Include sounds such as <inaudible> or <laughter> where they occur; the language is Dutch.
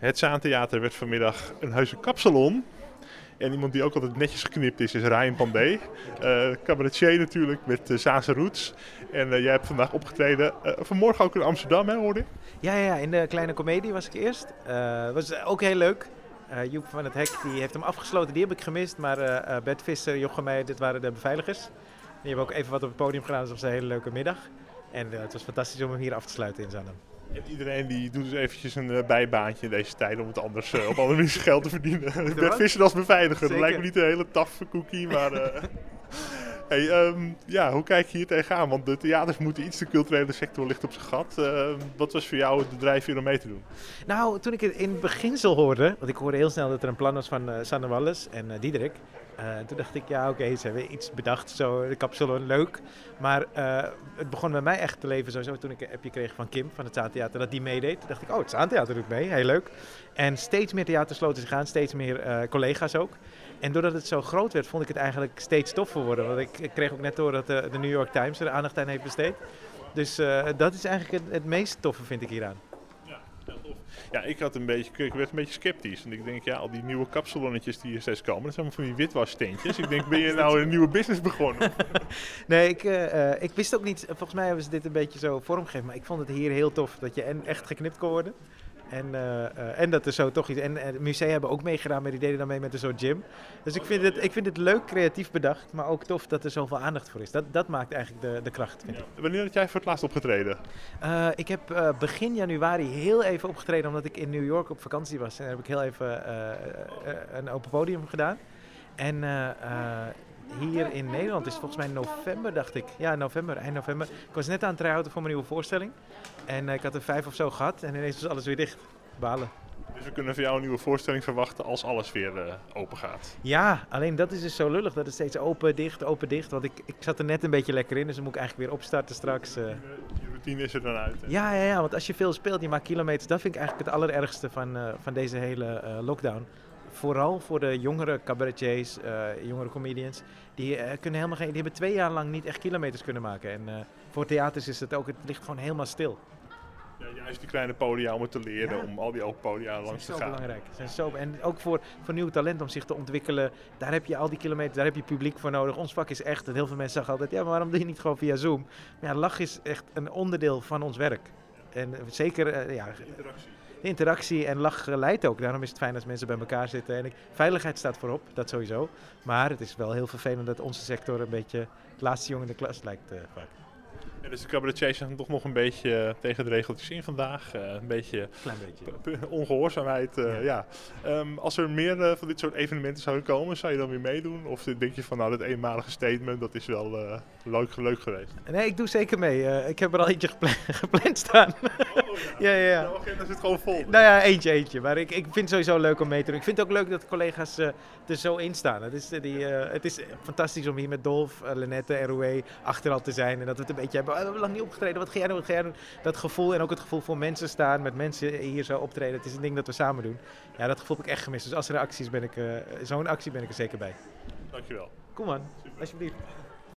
Het Zaantheater werd vanmiddag een heuse kapsalon. En iemand die ook altijd netjes geknipt is, is Ryan Pandé. Uh, cabaretier natuurlijk met uh, Zaanse roots. En uh, jij hebt vandaag opgetreden, vanmorgen ook in Amsterdam, hè, hoorde ik? Ja, ja, in de Kleine Comedie was ik eerst. was ook heel leuk. Joep van het Hek die heeft hem afgesloten, die heb ik gemist. Maar Bert Visser, Jochem Meijer, dit waren de beveiligers. Die hebben ook even wat op het podium gedaan, dus het was een hele leuke middag. En het was fantastisch om hem hier af te sluiten in Zaandam. En iedereen die doet dus eventjes een uh, bijbaantje in deze tijd om het anders uh, op andere manieren geld te verdienen. Bert Visser als beveiliger. Dat lijkt me niet een hele taffe cookie, maar... Uh, <laughs> hey, um, ja, hoe kijk je hier tegenaan? Want de theaters moeten iets, de culturele sector ligt op zijn gat. Ehm, wat was voor jou het bedrijf hier om mee te doen? Nou, toen ik het in beginsel hoorde, want ik hoorde heel snel dat er een plan was van Sanne Wallis en Diederik. Uh, toen dacht ik, ja oké, ze hebben iets bedacht, zo, de kapsalon, leuk. Maar uh, het begon bij mij echt te leven sowieso toen ik een appje kreeg van Kim van het Zaantheater, dat die meedeed. Dacht ik, oh het Zaantheater doet mee, heel leuk. En steeds meer theaters sloten zich aan, steeds meer uh, collega's ook. En doordat het zo groot werd, vond ik het eigenlijk steeds toffer worden. Want ik, kreeg ook net door dat de, de, New York Times er aandacht aan heeft besteed. Dus dat is eigenlijk het, het meest toffe, vind ik hieraan. Ja, ik had een beetje, ik werd een beetje sceptisch. En ik denk, ja, al die nieuwe kapsalonnetjes die hier steeds komen, dat zijn van die witwassteentjes. ik denk, ben je <laughs> nou een nieuwe business begonnen? <laughs> nee, ik, uh, ik wist ook niet, volgens mij hebben ze dit een beetje zo vormgegeven, maar ik vond het hier heel tof dat je en echt geknipt kon worden. En, uh, uh, en dat er zo toch iets. En, en het museum hebben ook meegedaan, maar die deden dan mee met een soort gym. Dus ik vind, het, ik vind het leuk, creatief bedacht, maar ook tof dat er zoveel aandacht voor is. Dat, dat maakt eigenlijk de, de kracht. Vind ik. Wanneer jij voor het laatst opgetreden? Uh, ik heb begin januari heel even opgetreden, omdat ik in New York op vakantie was. En heb ik heel even een open podium gedaan. En hier in Nederland is volgens mij november, dacht ik. Ja, november, eind november. Ik was net aan het try voor mijn nieuwe voorstelling. En uh, ik had er vijf of zo gehad en ineens was alles weer dicht. Balen. Dus we kunnen van jou een nieuwe voorstelling verwachten als alles weer uh, open gaat. Ja, alleen dat is dus zo lullig dat het steeds open, dicht, open, dicht. Want ik, ik zat er net een beetje lekker in, dus dan moet ik eigenlijk weer opstarten straks. Uh. Je routine is er dan uit. Ja, ja, ja, want als je veel speelt, je maakt kilometers. Dat vind ik eigenlijk het allerergste van, uh, van deze hele lockdown vooral voor de jongere cabaretiers, uh, jongere comedians, die, uh, kunnen helemaal geen, die hebben twee jaar lang niet echt kilometers kunnen maken. En uh, voor theaters is het ook, het ligt gewoon helemaal stil. Ja, juist die kleine podia om het te leren, ja. om al die open podia langs te gaan. Dat is zo belangrijk. Zijn zo, en ook voor, voor nieuw talent om zich te ontwikkelen, daar heb je al die kilometers, daar heb je publiek voor nodig. Ons vak is echt, en heel veel mensen zeggen altijd, ja, maar waarom doe je niet gewoon via Zoom? Maar ja, lach is echt een onderdeel van ons werk. En zeker, ja... interactie interactie en lach leidt ook. Daarom is het fijn als mensen bij elkaar zitten. En ik, veiligheid staat voorop, dat sowieso. Maar het is wel heel vervelend dat onze sector een beetje het laatste jongen in de klas lijkt uh, vaak. Ja, dus de cabaretiers zijn toch nog een beetje uh, tegen de regeltjes in vandaag. Uh, een beetje, Klein beetje. ongehoorzaamheid. Uh, ja. ja. Um, als er meer van dit soort evenementen zouden komen, zou je dan weer meedoen? Of denk je van nou, dat eenmalige statement, dat is wel leuk, leuk geweest? Nee, ik doe zeker mee. ik heb er al eentje gepland, <laughs> gepland staan. Oh, ja, ja, ja. De agenda zit gewoon vol. Nou ja, eentje, eentje. Maar ik, ik vind het sowieso leuk om mee te doen. Ik vind het ook leuk dat collega's er zo in staan. Het is, die, het is fantastisch om hier met Dolf, Lenette, ROE achteral te zijn. En dat we het een beetje hebben we hebben lang niet opgetreden, wat ga jij doen, wat ga jij doen? Dat gevoel en ook het gevoel voor mensen staan, met mensen hier zo optreden. Het is een ding dat we samen doen. Ja, dat gevoel heb ik echt gemist. Dus als er een actie is, ben ik, zo'n actie ben ik er zeker bij. Dankjewel. Kom man, alsjeblieft.